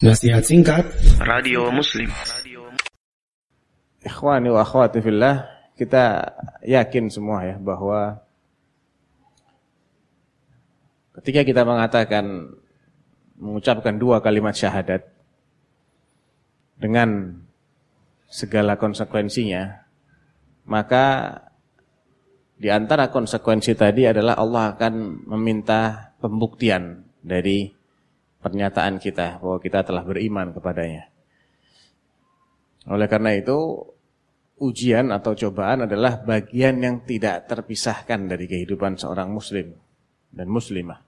Nasihat singkat. Radio Muslim. Ikhwani wa akhwati fillah, kita yakin semua ya bahwa ketika kita mengatakan mengucapkan dua kalimat syahadat dengan segala konsekuensinya, maka di antara konsekuensi tadi adalah Allah akan meminta pembuktian dari pernyataan kita bahwa kita telah beriman kepadanya. Oleh karena itu, ujian atau cobaan adalah bagian yang tidak terpisahkan dari kehidupan seorang muslim dan muslimah.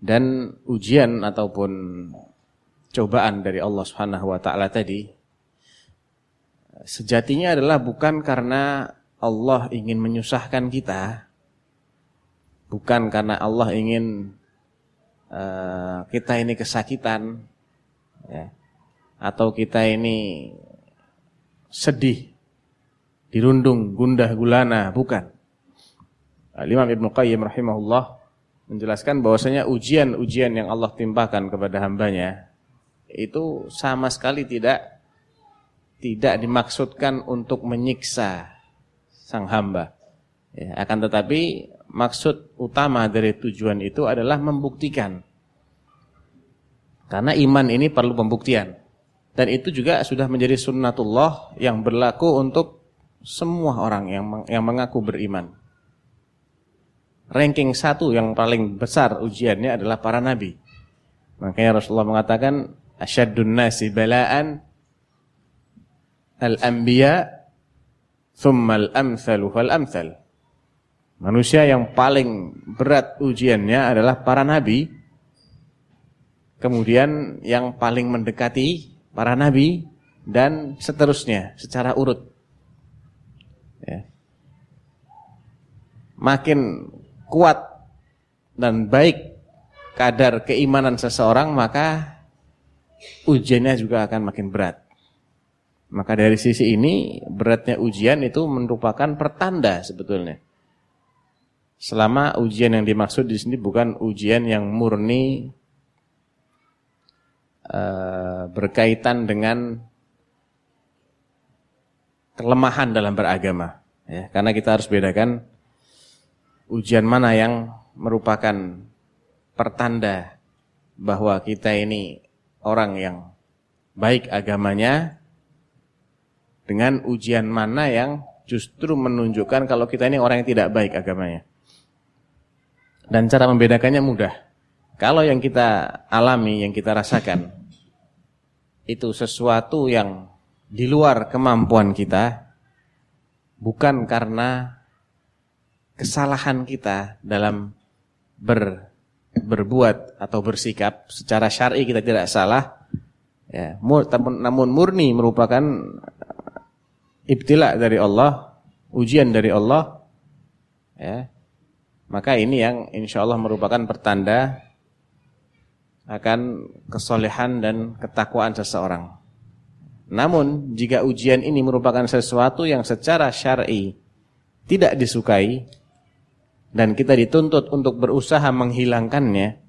Dan ujian ataupun cobaan dari Allah Subhanahu wa taala tadi sejatinya adalah bukan karena Allah ingin menyusahkan kita, bukan karena Allah ingin Eh, kita ini kesakitan ya, atau kita ini sedih, dirundung, gundah gulana, bukan. Imam Ibn Qayyim rahimahullah menjelaskan bahwasanya ujian-ujian yang Allah timpakan kepada hambanya itu sama sekali tidak tidak dimaksudkan untuk menyiksa sang hamba. Ya, akan tetapi maksud utama dari tujuan itu adalah membuktikan. Karena iman ini perlu pembuktian. Dan itu juga sudah menjadi sunnatullah yang berlaku untuk semua orang yang yang mengaku beriman. Ranking satu yang paling besar ujiannya adalah para nabi. Makanya Rasulullah mengatakan asyaddun nasi bala'an al-anbiya thumma al-amthalu fal-amthal. Manusia yang paling berat ujiannya adalah para nabi. Kemudian yang paling mendekati para nabi dan seterusnya secara urut. Ya. Makin kuat dan baik kadar keimanan seseorang maka ujiannya juga akan makin berat. Maka dari sisi ini beratnya ujian itu merupakan pertanda sebetulnya Selama ujian yang dimaksud di sini bukan ujian yang murni uh, berkaitan dengan kelemahan dalam beragama. Ya, karena kita harus bedakan ujian mana yang merupakan pertanda bahwa kita ini orang yang baik agamanya dengan ujian mana yang justru menunjukkan kalau kita ini orang yang tidak baik agamanya. Dan cara membedakannya mudah. Kalau yang kita alami, yang kita rasakan, itu sesuatu yang di luar kemampuan kita, bukan karena kesalahan kita dalam ber, berbuat atau bersikap, secara syar'i kita tidak salah, ya, namun murni merupakan ibtila dari Allah, ujian dari Allah, ya, maka ini yang insya Allah merupakan pertanda akan kesolehan dan ketakwaan seseorang. Namun jika ujian ini merupakan sesuatu yang secara syar'i tidak disukai dan kita dituntut untuk berusaha menghilangkannya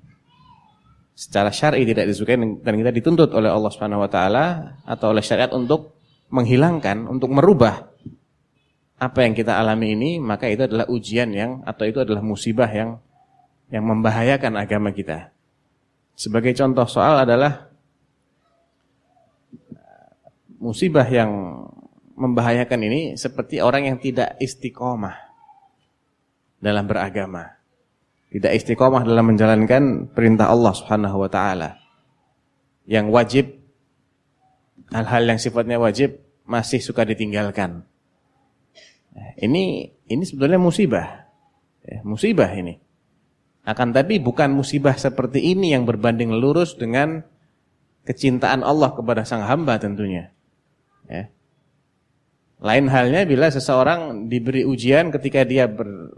secara syar'i tidak disukai dan kita dituntut oleh Allah Subhanahu wa taala atau oleh syariat untuk menghilangkan, untuk merubah apa yang kita alami ini, maka itu adalah ujian yang atau itu adalah musibah yang yang membahayakan agama kita. Sebagai contoh soal adalah musibah yang membahayakan ini seperti orang yang tidak istiqomah dalam beragama. Tidak istiqomah dalam menjalankan perintah Allah Subhanahu wa taala. Yang wajib hal-hal yang sifatnya wajib masih suka ditinggalkan. Ini ini sebetulnya musibah. Ya, musibah ini. Akan tapi bukan musibah seperti ini yang berbanding lurus dengan kecintaan Allah kepada sang hamba tentunya. Ya. Lain halnya bila seseorang diberi ujian ketika dia ber,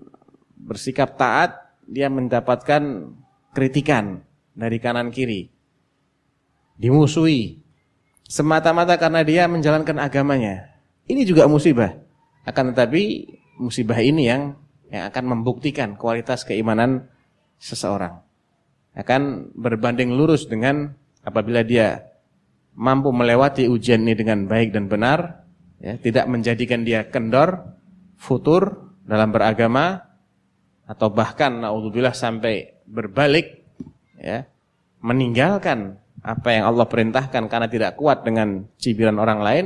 bersikap taat, dia mendapatkan kritikan dari kanan kiri. Dimusuhi. Semata-mata karena dia menjalankan agamanya. Ini juga musibah. Akan tetapi musibah ini yang yang akan membuktikan kualitas keimanan seseorang. akan berbanding lurus dengan apabila dia mampu melewati ujian ini dengan baik dan benar, ya, tidak menjadikan dia kendor, futur dalam beragama atau bahkan naudzubillah sampai berbalik ya, meninggalkan apa yang Allah perintahkan karena tidak kuat dengan cibiran orang lain,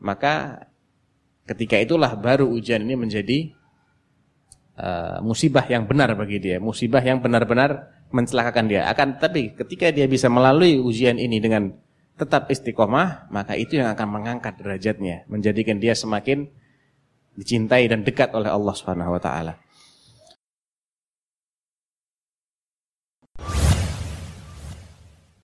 maka ketika itulah baru ujian ini menjadi uh, musibah yang benar bagi dia, musibah yang benar-benar mencelakakan dia. Akan tapi ketika dia bisa melalui ujian ini dengan tetap istiqomah, maka itu yang akan mengangkat derajatnya, menjadikan dia semakin dicintai dan dekat oleh Allah Subhanahu wa taala.